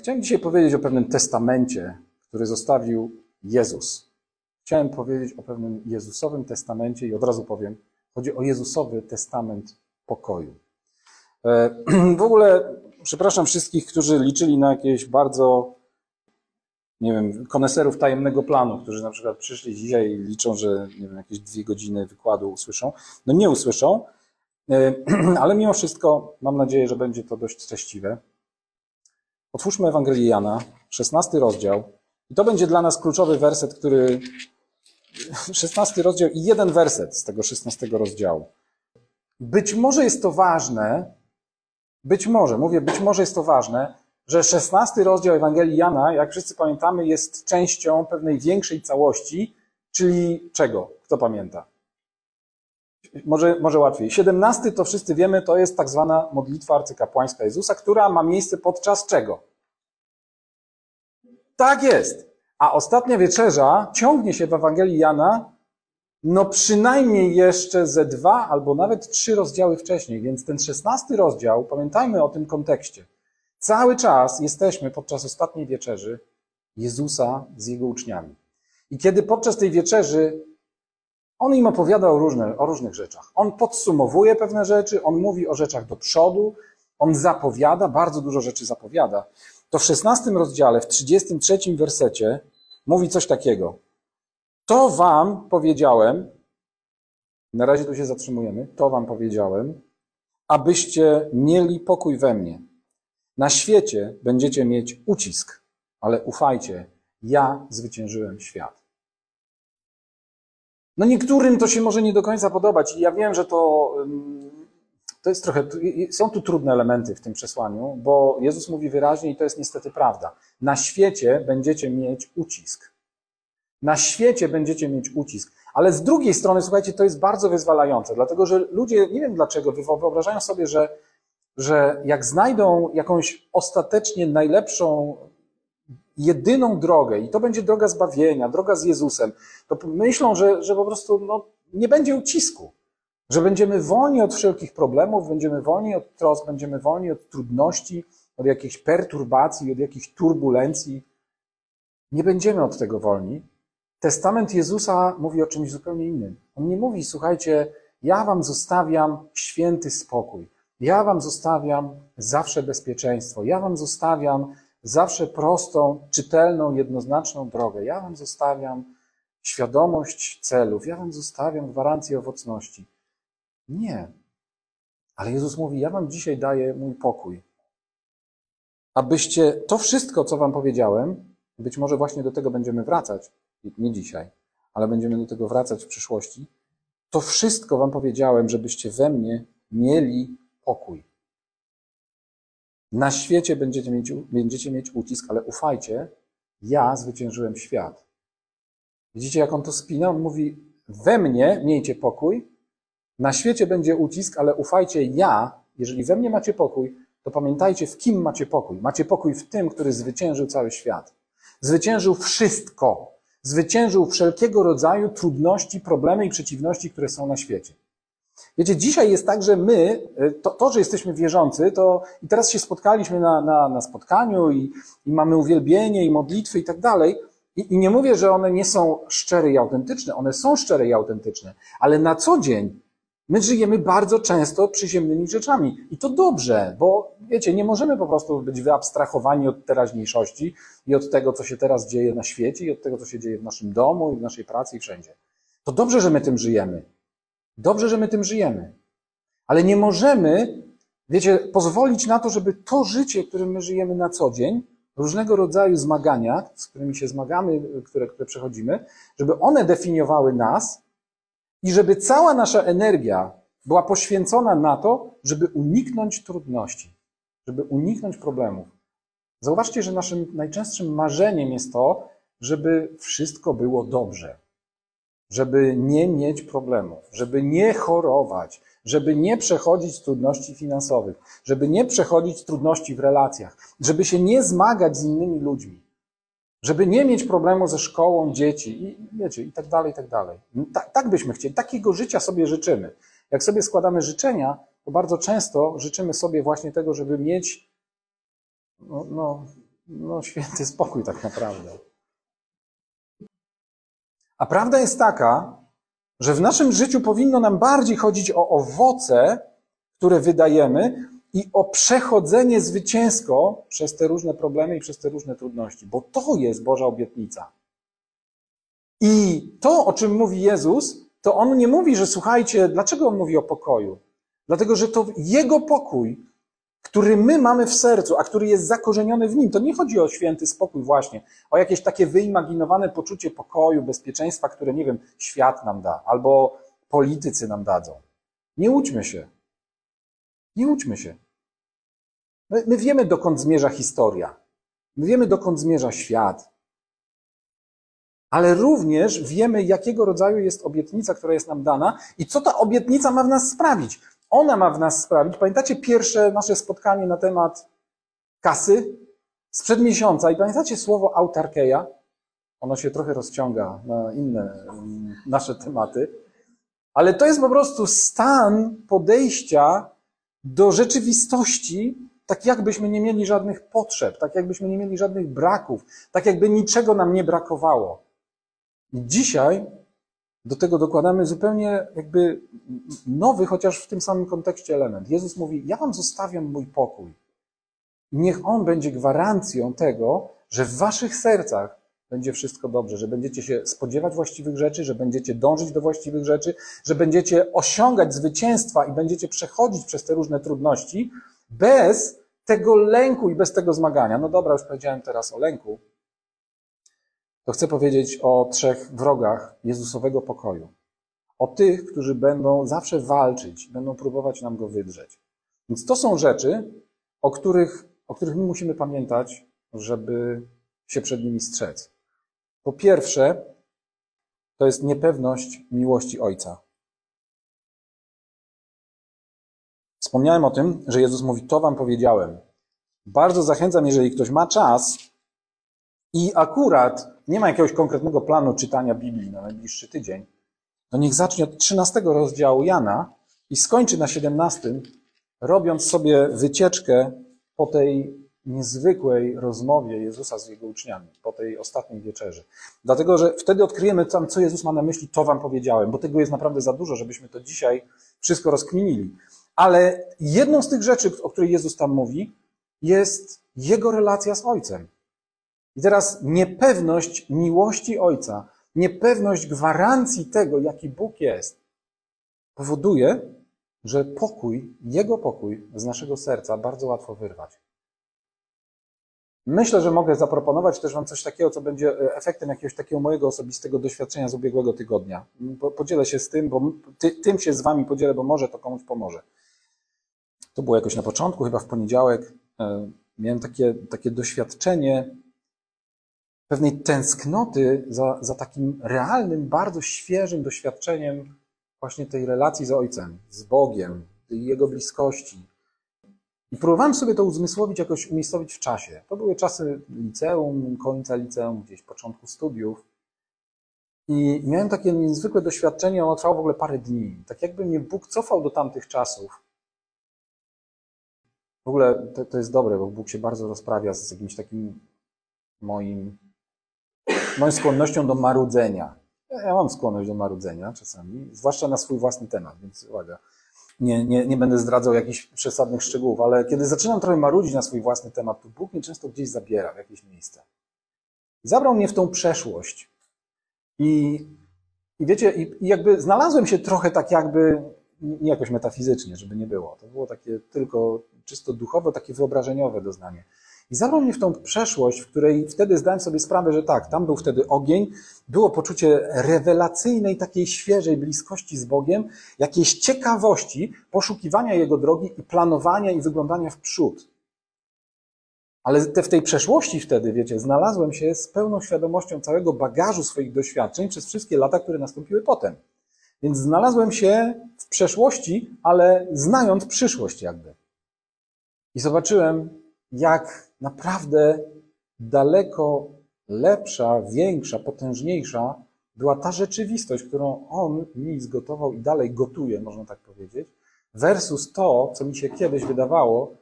Chciałem dzisiaj powiedzieć o pewnym testamencie, który zostawił Jezus. Chciałem powiedzieć o pewnym Jezusowym testamencie i od razu powiem, chodzi o Jezusowy testament pokoju. E, w ogóle przepraszam wszystkich, którzy liczyli na jakieś bardzo, nie wiem, koneserów tajemnego planu, którzy na przykład przyszli dzisiaj i liczą, że nie wiem, jakieś dwie godziny wykładu usłyszą. No nie usłyszą, e, ale mimo wszystko mam nadzieję, że będzie to dość treściwe. Otwórzmy Ewangelię Jana, 16 rozdział. I to będzie dla nas kluczowy werset, który. 16 rozdział i jeden werset z tego 16 rozdziału. Być może jest to ważne, być może, mówię, być może jest to ważne, że 16 rozdział Ewangelii Jana, jak wszyscy pamiętamy, jest częścią pewnej większej całości, czyli czego? Kto pamięta? Może, może łatwiej. 17 to wszyscy wiemy, to jest tak zwana modlitwa arcykapłańska Jezusa, która ma miejsce podczas czego? Tak jest. A ostatnia wieczerza ciągnie się w Ewangelii Jana, no przynajmniej jeszcze ze dwa albo nawet trzy rozdziały wcześniej, więc ten szesnasty rozdział, pamiętajmy o tym kontekście. Cały czas jesteśmy podczas ostatniej wieczerzy Jezusa z jego uczniami. I kiedy podczas tej wieczerzy on im opowiada o, różne, o różnych rzeczach. On podsumowuje pewne rzeczy, on mówi o rzeczach do przodu, on zapowiada, bardzo dużo rzeczy zapowiada. To w 16 rozdziale, w 33 wersecie mówi coś takiego. To wam powiedziałem, na razie tu się zatrzymujemy, to wam powiedziałem, abyście mieli pokój we mnie. Na świecie będziecie mieć ucisk, ale ufajcie, ja zwyciężyłem świat. No niektórym to się może nie do końca podobać i ja wiem, że to, to jest trochę, są tu trudne elementy w tym przesłaniu, bo Jezus mówi wyraźnie i to jest niestety prawda. Na świecie będziecie mieć ucisk. Na świecie będziecie mieć ucisk. Ale z drugiej strony, słuchajcie, to jest bardzo wyzwalające, dlatego że ludzie, nie wiem dlaczego, wyobrażają sobie, że, że jak znajdą jakąś ostatecznie najlepszą jedyną drogę i to będzie droga zbawienia, droga z Jezusem, to myślą, że, że po prostu no, nie będzie ucisku, że będziemy wolni od wszelkich problemów, będziemy wolni od trosk, będziemy wolni od trudności, od jakichś perturbacji, od jakichś turbulencji. Nie będziemy od tego wolni. Testament Jezusa mówi o czymś zupełnie innym. On nie mówi, słuchajcie, ja wam zostawiam święty spokój. Ja wam zostawiam zawsze bezpieczeństwo. Ja wam zostawiam zawsze prostą, czytelną, jednoznaczną drogę. Ja wam zostawiam świadomość celów, ja wam zostawiam gwarancję owocności. Nie. Ale Jezus mówi: Ja wam dzisiaj daję mój pokój. Abyście to wszystko, co wam powiedziałem, być może właśnie do tego będziemy wracać, nie dzisiaj, ale będziemy do tego wracać w przyszłości. To wszystko wam powiedziałem, żebyście we mnie mieli pokój. Na świecie będziecie mieć, będziecie mieć ucisk, ale ufajcie, ja zwyciężyłem świat. Widzicie, jak on to spina? On mówi, we mnie miejcie pokój, na świecie będzie ucisk, ale ufajcie, ja, jeżeli we mnie macie pokój, to pamiętajcie, w kim macie pokój. Macie pokój w tym, który zwyciężył cały świat. Zwyciężył wszystko. Zwyciężył wszelkiego rodzaju trudności, problemy i przeciwności, które są na świecie. Wiecie, dzisiaj jest tak, że my, e, to, to że jesteśmy wierzący, to i teraz się spotkaliśmy na, na, na spotkaniu i, i mamy uwielbienie i modlitwy i tak dalej. I, I nie mówię, że one nie są szczere i autentyczne, one są szczere i autentyczne, ale na co dzień my żyjemy bardzo często przyziemnymi rzeczami. I to dobrze, bo wiecie, nie możemy po prostu być wyabstrahowani od teraźniejszości i od tego, co się teraz dzieje na świecie i od tego, co się dzieje w naszym domu i w naszej pracy i wszędzie. To dobrze, że my tym żyjemy. Dobrze, że my tym żyjemy. Ale nie możemy, wiecie, pozwolić na to, żeby to życie, którym my żyjemy na co dzień, różnego rodzaju zmagania, z którymi się zmagamy, które, które przechodzimy, żeby one definiowały nas i żeby cała nasza energia była poświęcona na to, żeby uniknąć trudności, żeby uniknąć problemów. Zauważcie, że naszym najczęstszym marzeniem jest to, żeby wszystko było dobrze żeby nie mieć problemów, żeby nie chorować, żeby nie przechodzić trudności finansowych, żeby nie przechodzić trudności w relacjach, żeby się nie zmagać z innymi ludźmi, żeby nie mieć problemu ze szkołą dzieci i wiecie, i tak dalej, i tak dalej. Tak, tak byśmy chcieli, takiego życia sobie życzymy. Jak sobie składamy życzenia, to bardzo często życzymy sobie właśnie tego, żeby mieć no, no no, święty spokój tak naprawdę. A prawda jest taka, że w naszym życiu powinno nam bardziej chodzić o owoce, które wydajemy i o przechodzenie zwycięsko przez te różne problemy i przez te różne trudności, bo to jest Boża obietnica. I to, o czym mówi Jezus, to on nie mówi, że słuchajcie, dlaczego on mówi o pokoju? Dlatego, że to Jego pokój, który my mamy w sercu, a który jest zakorzeniony w nim. To nie chodzi o święty spokój właśnie, o jakieś takie wyimaginowane poczucie pokoju, bezpieczeństwa, które, nie wiem, świat nam da, albo politycy nam dadzą. Nie łudźmy się. Nie łudźmy się. My, my wiemy, dokąd zmierza historia. My wiemy, dokąd zmierza świat. Ale również wiemy, jakiego rodzaju jest obietnica, która jest nam dana i co ta obietnica ma w nas sprawić. Ona ma w nas sprawić. Pamiętacie pierwsze nasze spotkanie na temat kasy sprzed miesiąca i pamiętacie słowo autarkeia? Ono się trochę rozciąga na inne mm, nasze tematy, ale to jest po prostu stan podejścia do rzeczywistości, tak jakbyśmy nie mieli żadnych potrzeb, tak jakbyśmy nie mieli żadnych braków, tak jakby niczego nam nie brakowało. I dzisiaj do tego dokładamy zupełnie jakby nowy, chociaż w tym samym kontekście element. Jezus mówi: Ja wam zostawiam mój pokój. Niech on będzie gwarancją tego, że w waszych sercach będzie wszystko dobrze, że będziecie się spodziewać właściwych rzeczy, że będziecie dążyć do właściwych rzeczy, że będziecie osiągać zwycięstwa i będziecie przechodzić przez te różne trudności bez tego lęku i bez tego zmagania. No dobra, już powiedziałem teraz o lęku, to chcę powiedzieć o trzech wrogach Jezusowego pokoju. O tych, którzy będą zawsze walczyć, będą próbować nam go wydrzeć. Więc to są rzeczy, o których, o których my musimy pamiętać, żeby się przed nimi strzec. Po pierwsze, to jest niepewność miłości Ojca. Wspomniałem o tym, że Jezus mówi: To wam powiedziałem. Bardzo zachęcam, jeżeli ktoś ma czas i akurat nie ma jakiegoś konkretnego planu czytania Biblii na najbliższy tydzień, to niech zacznie od 13 rozdziału Jana i skończy na 17, robiąc sobie wycieczkę po tej niezwykłej rozmowie Jezusa z jego uczniami, po tej ostatniej wieczerzy. Dlatego, że wtedy odkryjemy tam, co Jezus ma na myśli, to wam powiedziałem, bo tego jest naprawdę za dużo, żebyśmy to dzisiaj wszystko rozkminili. Ale jedną z tych rzeczy, o której Jezus tam mówi, jest jego relacja z Ojcem. I teraz niepewność miłości Ojca, niepewność gwarancji tego, jaki Bóg jest, powoduje, że pokój, Jego pokój z naszego serca bardzo łatwo wyrwać. Myślę, że mogę zaproponować też Wam coś takiego, co będzie e, efektem jakiegoś takiego mojego osobistego doświadczenia z ubiegłego tygodnia. Podzielę się z tym, bo ty, tym się z Wami podzielę, bo może to komuś pomoże. To było jakoś na początku, chyba w poniedziałek. E, miałem takie, takie doświadczenie pewnej tęsknoty za, za takim realnym, bardzo świeżym doświadczeniem właśnie tej relacji z Ojcem, z Bogiem, Jego bliskości. I próbowałem sobie to uzmysłowić, jakoś umiejscowić w czasie. To były czasy liceum, końca liceum, gdzieś początku studiów. I miałem takie niezwykłe doświadczenie, ono trwało w ogóle parę dni. Tak jakby mnie Bóg cofał do tamtych czasów. W ogóle to, to jest dobre, bo Bóg się bardzo rozprawia z jakimś takim moim moją skłonnością do marudzenia. Ja mam skłonność do marudzenia czasami, zwłaszcza na swój własny temat, więc uwaga. Nie, nie, nie będę zdradzał jakichś przesadnych szczegółów, ale kiedy zaczynam trochę marudzić na swój własny temat, to Bóg mnie często gdzieś zabiera w jakieś miejsce. Zabrał mnie w tą przeszłość. I, i wiecie, i, i jakby znalazłem się trochę tak jakby, nie jakoś metafizycznie, żeby nie było. To było takie tylko czysto duchowe, takie wyobrażeniowe doznanie. I zabrał mnie w tą przeszłość, w której wtedy zdałem sobie sprawę, że tak, tam był wtedy ogień, było poczucie rewelacyjnej, takiej świeżej bliskości z Bogiem, jakiejś ciekawości, poszukiwania Jego drogi i planowania i wyglądania w przód. Ale te, w tej przeszłości wtedy, wiecie, znalazłem się z pełną świadomością całego bagażu swoich doświadczeń przez wszystkie lata, które nastąpiły potem. Więc znalazłem się w przeszłości, ale znając przyszłość jakby. I zobaczyłem, jak naprawdę daleko lepsza, większa, potężniejsza była ta rzeczywistość, którą on mi zgotował i dalej gotuje, można tak powiedzieć, versus to, co mi się kiedyś wydawało,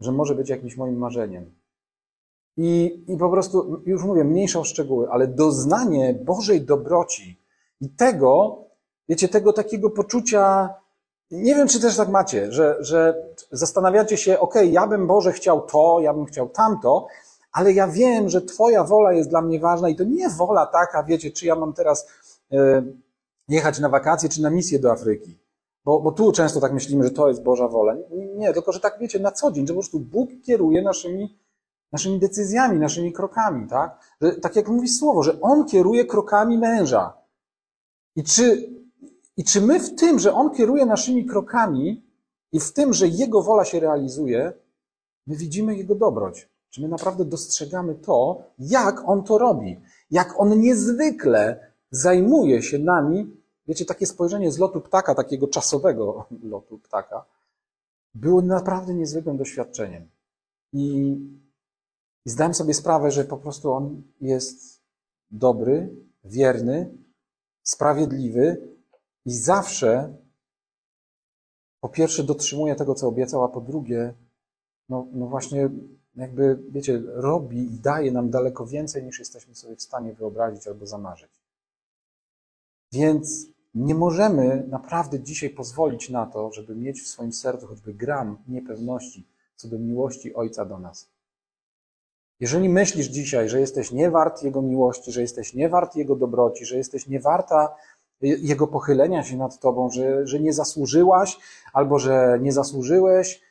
że może być jakimś moim marzeniem. I, I po prostu, już mówię, mniejsza o szczegóły, ale doznanie Bożej dobroci i tego, wiecie, tego takiego poczucia, nie wiem, czy też tak macie, że, że zastanawiacie się, ok, ja bym Boże chciał to, ja bym chciał tamto, ale ja wiem, że Twoja wola jest dla mnie ważna i to nie wola taka, wiecie, czy ja mam teraz e, jechać na wakacje, czy na misję do Afryki. Bo, bo tu często tak myślimy, że to jest Boża wola. Nie, nie, tylko że tak wiecie, na co dzień, że po prostu Bóg kieruje naszymi, naszymi decyzjami, naszymi krokami, tak? Że, tak jak mówi słowo, że On kieruje krokami męża. I czy, I czy my w tym, że On kieruje naszymi krokami i w tym, że Jego wola się realizuje, my widzimy Jego dobroć. Czy my naprawdę dostrzegamy to, jak On to robi? Jak On niezwykle zajmuje się nami Wiecie, takie spojrzenie z lotu ptaka, takiego czasowego lotu ptaka, było naprawdę niezwykłym doświadczeniem. I, I zdałem sobie sprawę, że po prostu on jest dobry, wierny, sprawiedliwy i zawsze po pierwsze dotrzymuje tego, co obiecał, a po drugie, no, no właśnie, jakby, wiecie, robi i daje nam daleko więcej, niż jesteśmy sobie w stanie wyobrazić albo zamarzyć. Więc nie możemy naprawdę dzisiaj pozwolić na to, żeby mieć w swoim sercu choćby gram niepewności co do miłości Ojca do nas. Jeżeli myślisz dzisiaj, że jesteś niewart Jego miłości, że jesteś niewart Jego dobroci, że jesteś niewarta Jego pochylenia się nad Tobą, że, że nie zasłużyłaś albo że nie zasłużyłeś,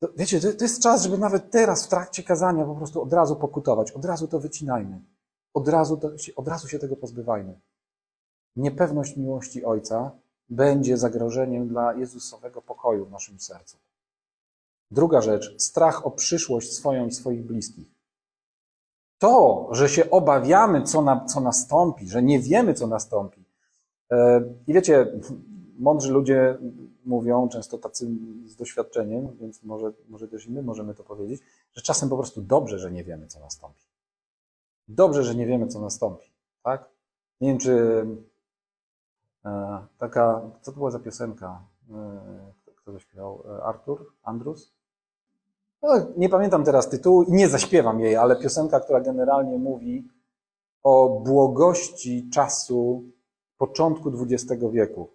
to, wiecie, to, to jest czas, żeby nawet teraz w trakcie kazania po prostu od razu pokutować, od razu to wycinajmy, od razu, to, od razu się tego pozbywajmy niepewność miłości Ojca będzie zagrożeniem dla Jezusowego pokoju w naszym sercu. Druga rzecz, strach o przyszłość swoją i swoich bliskich. To, że się obawiamy, co, na, co nastąpi, że nie wiemy, co nastąpi. E, I wiecie, mądrzy ludzie mówią, często tacy z doświadczeniem, więc może, może też i my możemy to powiedzieć, że czasem po prostu dobrze, że nie wiemy, co nastąpi. Dobrze, że nie wiemy, co nastąpi. Tak? Nie wiem, czy E, taka, co to była za piosenka? E, kto to śpiewał? Artur? Andrus? No, nie pamiętam teraz tytułu i nie zaśpiewam jej, ale piosenka, która generalnie mówi o błogości czasu początku XX wieku.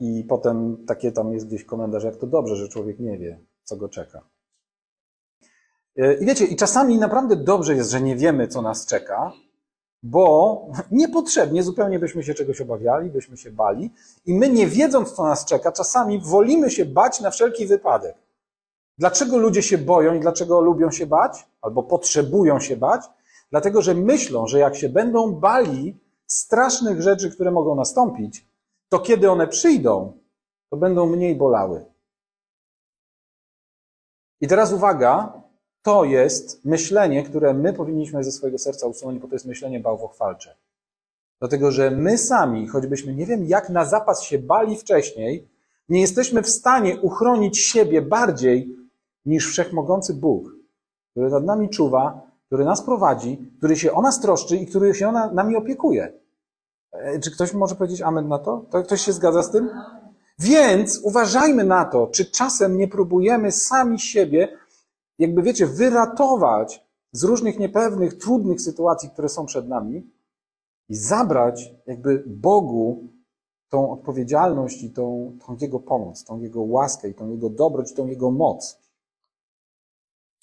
I potem takie tam jest gdzieś komentarz, jak to dobrze, że człowiek nie wie, co go czeka. I wiecie, i czasami naprawdę dobrze jest, że nie wiemy, co nas czeka, bo niepotrzebnie zupełnie byśmy się czegoś obawiali, byśmy się bali i my nie wiedząc, co nas czeka, czasami wolimy się bać na wszelki wypadek. Dlaczego ludzie się boją i dlaczego lubią się bać albo potrzebują się bać? Dlatego, że myślą, że jak się będą bali strasznych rzeczy, które mogą nastąpić, to kiedy one przyjdą, to będą mniej bolały. I teraz uwaga, to jest myślenie, które my powinniśmy ze swojego serca usunąć, bo to jest myślenie bałwochwalcze. Dlatego, że my sami, choćbyśmy nie wiem jak na zapas się bali wcześniej, nie jesteśmy w stanie uchronić siebie bardziej niż wszechmogący Bóg, który nad nami czuwa, który nas prowadzi, który się o nas troszczy i który się ona, nami opiekuje. E, czy ktoś może powiedzieć amen na to? to? Ktoś się zgadza z tym? Więc uważajmy na to, czy czasem nie próbujemy sami siebie jakby wiecie, wyratować z różnych niepewnych, trudnych sytuacji, które są przed nami i zabrać jakby Bogu tą odpowiedzialność i tą, tą Jego pomoc, tą Jego łaskę i tą Jego dobroć, tą Jego moc.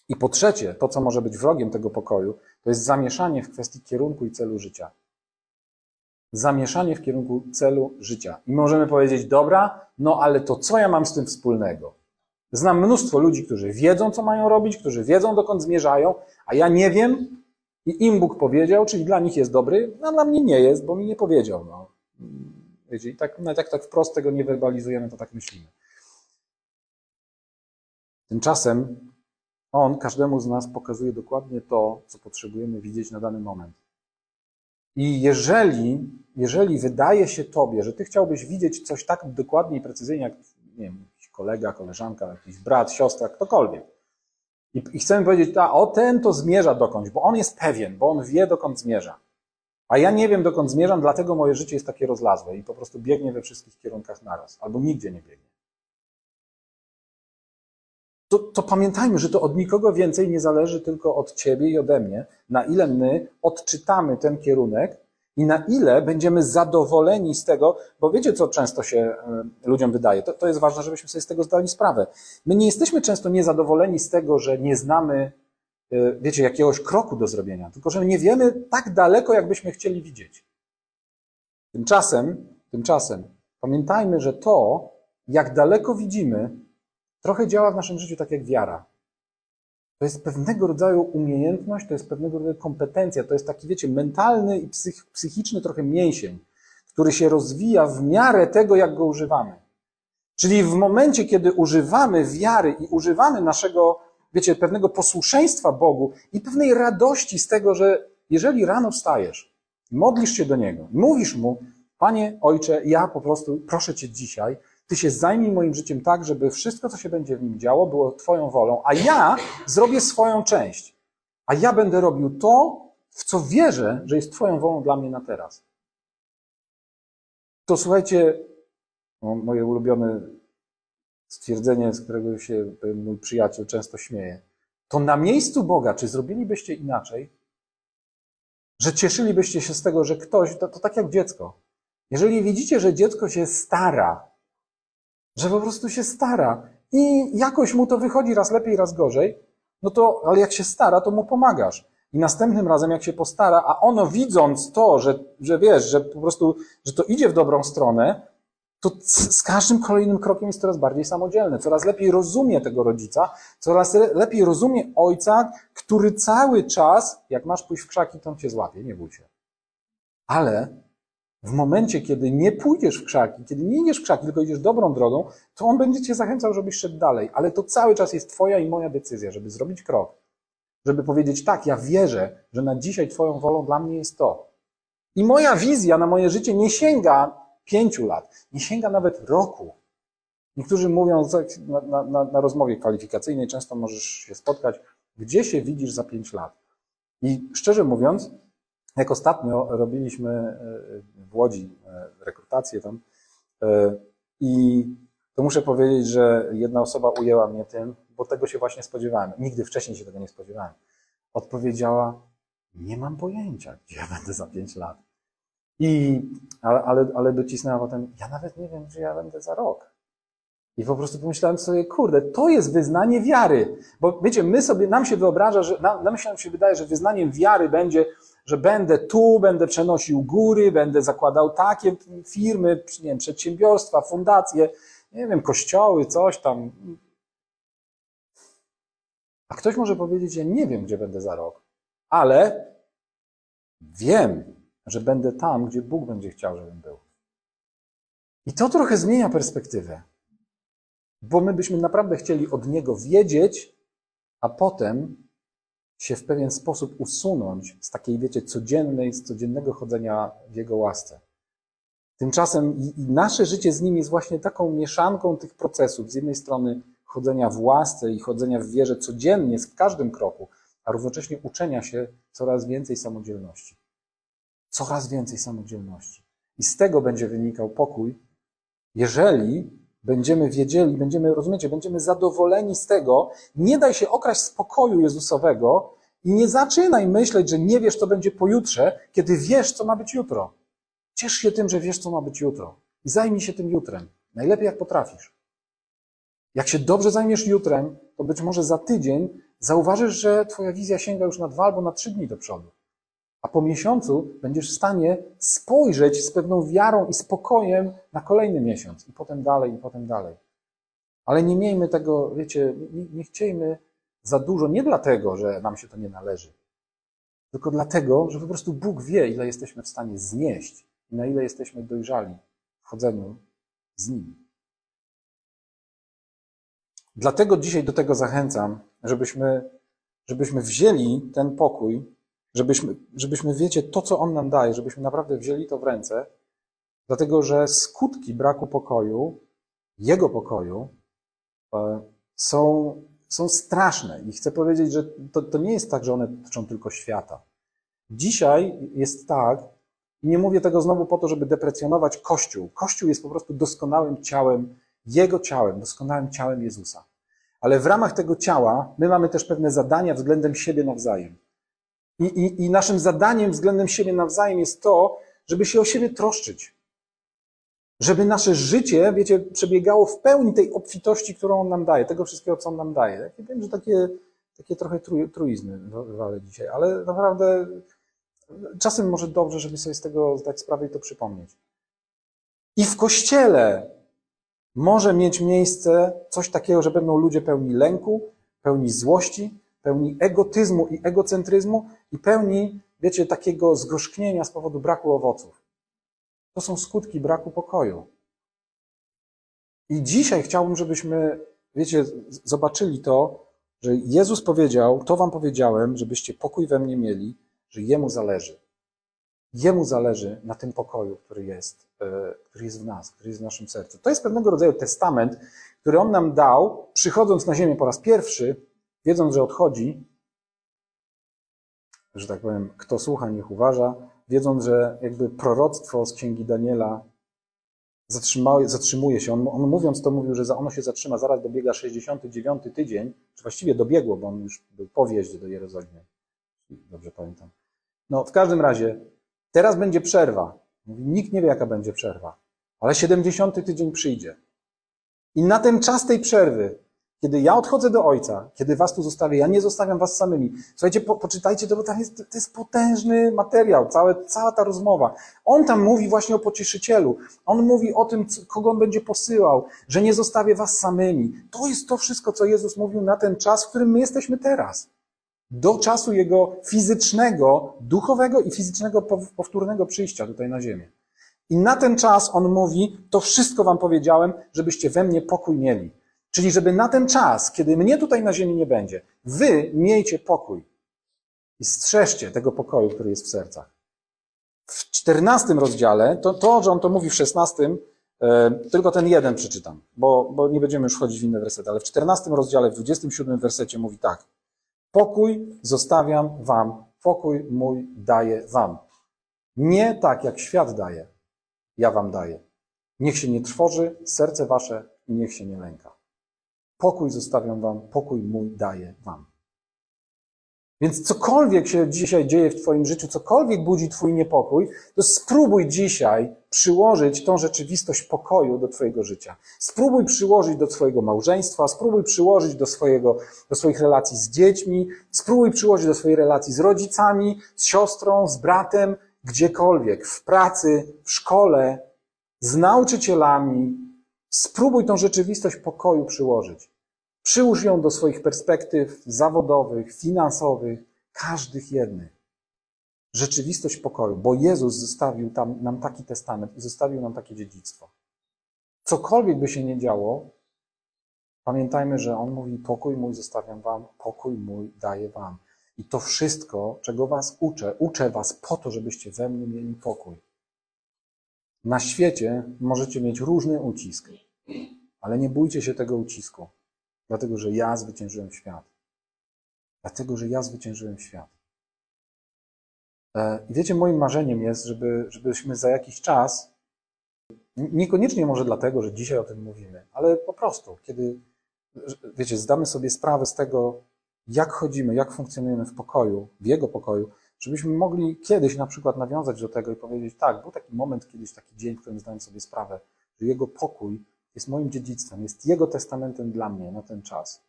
I po trzecie, to, co może być wrogiem tego pokoju, to jest zamieszanie w kwestii kierunku i celu życia. Zamieszanie w kierunku celu życia. I możemy powiedzieć, dobra, no ale to co ja mam z tym wspólnego? Znam mnóstwo ludzi, którzy wiedzą, co mają robić, którzy wiedzą, dokąd zmierzają, a ja nie wiem i im Bóg powiedział, czyli dla nich jest dobry, a dla mnie nie jest, bo mi nie powiedział. No. Wiecie, i tak, no, tak, tak wprost tego nie werbalizujemy, to tak myślimy. Tymczasem On każdemu z nas pokazuje dokładnie to, co potrzebujemy widzieć na dany moment. I jeżeli, jeżeli wydaje się Tobie, że Ty chciałbyś widzieć coś tak dokładnie i precyzyjnie, jak nie wiem, kolega, koleżanka, jakiś brat, siostra, ktokolwiek. I, i chcemy powiedzieć, a o ten to zmierza dokądś, bo on jest pewien, bo on wie, dokąd zmierza. A ja nie wiem, dokąd zmierzam, dlatego moje życie jest takie rozlazłe i po prostu biegnie we wszystkich kierunkach naraz, albo nigdzie nie biegnie. To, to pamiętajmy, że to od nikogo więcej nie zależy tylko od ciebie i ode mnie, na ile my odczytamy ten kierunek i na ile będziemy zadowoleni z tego, bo wiecie, co często się e, ludziom wydaje. To, to jest ważne, żebyśmy sobie z tego zdali sprawę. My nie jesteśmy często niezadowoleni z tego, że nie znamy, e, wiecie, jakiegoś kroku do zrobienia, tylko że nie wiemy tak daleko, jakbyśmy chcieli widzieć. Tymczasem, tymczasem pamiętajmy, że to, jak daleko widzimy, trochę działa w naszym życiu tak jak wiara. To jest pewnego rodzaju umiejętność, to jest pewnego rodzaju kompetencja, to jest taki, wiecie, mentalny i psych, psychiczny trochę mięsień, który się rozwija w miarę tego, jak go używamy. Czyli w momencie, kiedy używamy wiary i używamy naszego, wiecie, pewnego posłuszeństwa Bogu i pewnej radości z tego, że jeżeli rano wstajesz, modlisz się do Niego, mówisz Mu, Panie Ojcze, ja po prostu proszę Cię dzisiaj, ty się zajmij moim życiem tak, żeby wszystko, co się będzie w nim działo, było Twoją wolą, a ja zrobię swoją część. A ja będę robił to, w co wierzę, że jest Twoją wolą dla mnie na teraz. To słuchajcie, no, moje ulubione stwierdzenie, z którego się mój przyjaciel często śmieje. To na miejscu Boga, czy zrobilibyście inaczej? Że cieszylibyście się z tego, że ktoś, to, to tak jak dziecko. Jeżeli widzicie, że dziecko się stara że po prostu się stara i jakoś mu to wychodzi raz lepiej, raz gorzej, no to, ale jak się stara, to mu pomagasz. I następnym razem, jak się postara, a ono widząc to, że, że wiesz, że po prostu, że to idzie w dobrą stronę, to z każdym kolejnym krokiem jest coraz bardziej samodzielne, coraz lepiej rozumie tego rodzica, coraz lepiej rozumie ojca, który cały czas, jak masz pójść w krzaki, to on cię złapie, nie bój się. Ale w momencie, kiedy nie pójdziesz w krzaki, kiedy nie idziesz w krzaki, tylko idziesz dobrą drogą, to on będzie cię zachęcał, żebyś szedł dalej. Ale to cały czas jest twoja i moja decyzja, żeby zrobić krok. Żeby powiedzieć, tak, ja wierzę, że na dzisiaj twoją wolą dla mnie jest to. I moja wizja na moje życie nie sięga pięciu lat, nie sięga nawet roku. Niektórzy mówią na, na, na rozmowie kwalifikacyjnej, często możesz się spotkać, gdzie się widzisz za pięć lat. I szczerze mówiąc, jak ostatnio robiliśmy e, w Łodzi e, rekrutację tam e, i to muszę powiedzieć, że jedna osoba ujęła mnie tym, bo tego się właśnie spodziewałem. Nigdy wcześniej się tego nie spodziewałem. Odpowiedziała, nie mam pojęcia, gdzie ja będę za pięć lat. I, ale, ale, ale docisnęła potem, ja nawet nie wiem, gdzie ja będę za rok. I po prostu pomyślałem sobie, kurde, to jest wyznanie wiary. Bo wiecie, my sobie, nam się wyobraża, że, nam, nam się wydaje, że wyznaniem wiary będzie, że będę tu, będę przenosił góry, będę zakładał takie firmy, nie wiem, przedsiębiorstwa, fundacje, nie wiem, kościoły, coś tam. A ktoś może powiedzieć, ja nie wiem, gdzie będę za rok, ale wiem, że będę tam, gdzie Bóg będzie chciał, żebym był. I to trochę zmienia perspektywę, bo my byśmy naprawdę chcieli od Niego wiedzieć, a potem się w pewien sposób usunąć z takiej, wiecie, codziennej, z codziennego chodzenia w Jego łasce. Tymczasem i, i nasze życie z Nim jest właśnie taką mieszanką tych procesów. Z jednej strony chodzenia w łasce i chodzenia w wierze codziennie, w każdym kroku, a równocześnie uczenia się coraz więcej samodzielności. Coraz więcej samodzielności. I z tego będzie wynikał pokój, jeżeli będziemy wiedzieli, będziemy, rozumiecie, będziemy zadowoleni z tego, nie daj się okraść spokoju Jezusowego i nie zaczynaj myśleć, że nie wiesz, co będzie pojutrze, kiedy wiesz, co ma być jutro. Ciesz się tym, że wiesz, co ma być jutro i zajmij się tym jutrem. Najlepiej, jak potrafisz. Jak się dobrze zajmiesz jutrem, to być może za tydzień zauważysz, że twoja wizja sięga już na dwa albo na trzy dni do przodu. A po miesiącu będziesz w stanie spojrzeć z pewną wiarą i spokojem na kolejny miesiąc, i potem dalej, i potem dalej. Ale nie miejmy tego, wiecie, nie, nie chciejmy za dużo, nie dlatego, że nam się to nie należy, tylko dlatego, że po prostu Bóg wie, ile jesteśmy w stanie znieść i na ile jesteśmy dojrzali w chodzeniu z Nim. Dlatego dzisiaj do tego zachęcam, żebyśmy, żebyśmy wzięli ten pokój żebyśmy, żebyśmy, wiecie, to, co On nam daje, żebyśmy naprawdę wzięli to w ręce, dlatego że skutki braku pokoju, Jego pokoju, e, są, są straszne. I chcę powiedzieć, że to, to nie jest tak, że one dotyczą tylko świata. Dzisiaj jest tak, i nie mówię tego znowu po to, żeby deprecjonować Kościół. Kościół jest po prostu doskonałym ciałem, Jego ciałem, doskonałym ciałem Jezusa. Ale w ramach tego ciała my mamy też pewne zadania względem siebie nawzajem. I, i, I naszym zadaniem względem siebie nawzajem jest to, żeby się o siebie troszczyć. Żeby nasze życie, wiecie, przebiegało w pełni tej obfitości, którą On nam daje, tego wszystkiego, co On nam daje. Ja wiem, że takie, takie trochę truizny wale dzisiaj, ale naprawdę czasem może dobrze, żeby sobie z tego zdać sprawę i to przypomnieć. I w kościele może mieć miejsce coś takiego, że będą ludzie pełni lęku, pełni złości, pełni egotyzmu i egocentryzmu i pełni, wiecie, takiego zgorzknienia z powodu braku owoców. To są skutki braku pokoju. I dzisiaj chciałbym, żebyśmy, wiecie, zobaczyli to, że Jezus powiedział, to wam powiedziałem, żebyście pokój we mnie mieli, że Jemu zależy. Jemu zależy na tym pokoju, który jest, e, który jest w nas, który jest w naszym sercu. To jest pewnego rodzaju testament, który On nam dał, przychodząc na ziemię po raz pierwszy, wiedząc, że odchodzi, że tak powiem, kto słucha, niech uważa, wiedząc, że jakby proroctwo z księgi Daniela zatrzymuje się. On, on, mówiąc to mówił, że ono się zatrzyma, zaraz dobiega 69 tydzień, czy właściwie dobiegło, bo on już był po wjeździe do Jerozolimy. Dobrze pamiętam. No, w każdym razie, teraz będzie przerwa. Mówi, nikt nie wie, jaka będzie przerwa, ale 70 tydzień przyjdzie. I na ten czas tej przerwy kiedy ja odchodzę do Ojca, kiedy was tu zostawię, ja nie zostawiam was samymi. Słuchajcie, po, poczytajcie to, bo tam jest, to jest potężny materiał, całe, cała ta rozmowa. On tam mówi właśnie o pocieszycielu. On mówi o tym, kogo on będzie posyłał, że nie zostawię was samymi. To jest to wszystko, co Jezus mówił na ten czas, w którym my jesteśmy teraz. Do czasu Jego fizycznego, duchowego i fizycznego powtórnego przyjścia tutaj na ziemię. I na ten czas On mówi, to wszystko wam powiedziałem, żebyście we mnie pokój mieli. Czyli żeby na ten czas, kiedy mnie tutaj na ziemi nie będzie, wy miejcie pokój i strzeżcie tego pokoju, który jest w sercach. W czternastym rozdziale, to, to, że on to mówi w szesnastym, e, tylko ten jeden przeczytam, bo, bo nie będziemy już wchodzić w inne wersety, ale w czternastym rozdziale, w dwudziestym siódmym wersecie mówi tak. Pokój zostawiam wam, pokój mój daję wam. Nie tak, jak świat daje, ja wam daję. Niech się nie trwoży serce wasze i niech się nie lęka. Pokój zostawiam wam, pokój mój daję wam. Więc cokolwiek się dzisiaj dzieje w Twoim życiu, cokolwiek budzi Twój niepokój, to spróbuj dzisiaj przyłożyć tą rzeczywistość pokoju do Twojego życia. Spróbuj przyłożyć do Twojego małżeństwa, spróbuj przyłożyć do, swojego, do swoich relacji z dziećmi, spróbuj przyłożyć do swojej relacji z rodzicami, z siostrą, z bratem, gdziekolwiek, w pracy, w szkole, z nauczycielami, Spróbuj tą rzeczywistość pokoju przyłożyć. Przyłóż ją do swoich perspektyw zawodowych, finansowych, każdych jednych. Rzeczywistość pokoju, bo Jezus zostawił tam, nam taki testament i zostawił nam takie dziedzictwo. Cokolwiek by się nie działo, pamiętajmy, że On mówi: Pokój mój zostawiam Wam, pokój mój daję Wam. I to wszystko, czego Was uczę, uczę Was po to, żebyście we mnie mieli pokój. Na świecie możecie mieć różny ucisk, ale nie bójcie się tego ucisku, dlatego że ja zwyciężyłem świat. Dlatego, że ja zwyciężyłem świat. E, I wiecie, moim marzeniem jest, żeby, żebyśmy za jakiś czas, niekoniecznie może dlatego, że dzisiaj o tym mówimy, ale po prostu, kiedy, wiecie, zdamy sobie sprawę z tego, jak chodzimy, jak funkcjonujemy w pokoju, w Jego pokoju, żebyśmy mogli kiedyś na przykład nawiązać do tego i powiedzieć, tak, był taki moment kiedyś, taki dzień, w którym zdałem sobie sprawę, że Jego pokój jest moim dziedzictwem, jest Jego testamentem dla mnie na ten czas.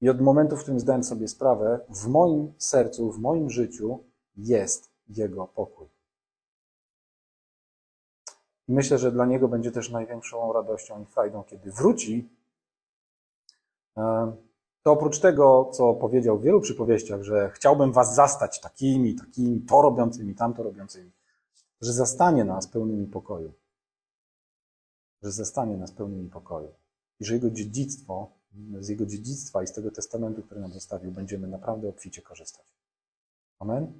I od momentu, w którym zdałem sobie sprawę, w moim sercu, w moim życiu jest Jego pokój. I myślę, że dla Niego będzie też największą radością i frajdą, kiedy wróci e, to oprócz tego, co powiedział w wielu przypowieściach, że chciałbym was zastać takimi, takimi, to robiącymi, tamto robiącymi, że zastanie nas pełnymi pokoju. Że zastanie nas pełnymi pokoju. I że jego dziedzictwo, z jego dziedzictwa i z tego testamentu, który nam zostawił, będziemy naprawdę obficie korzystać. Amen?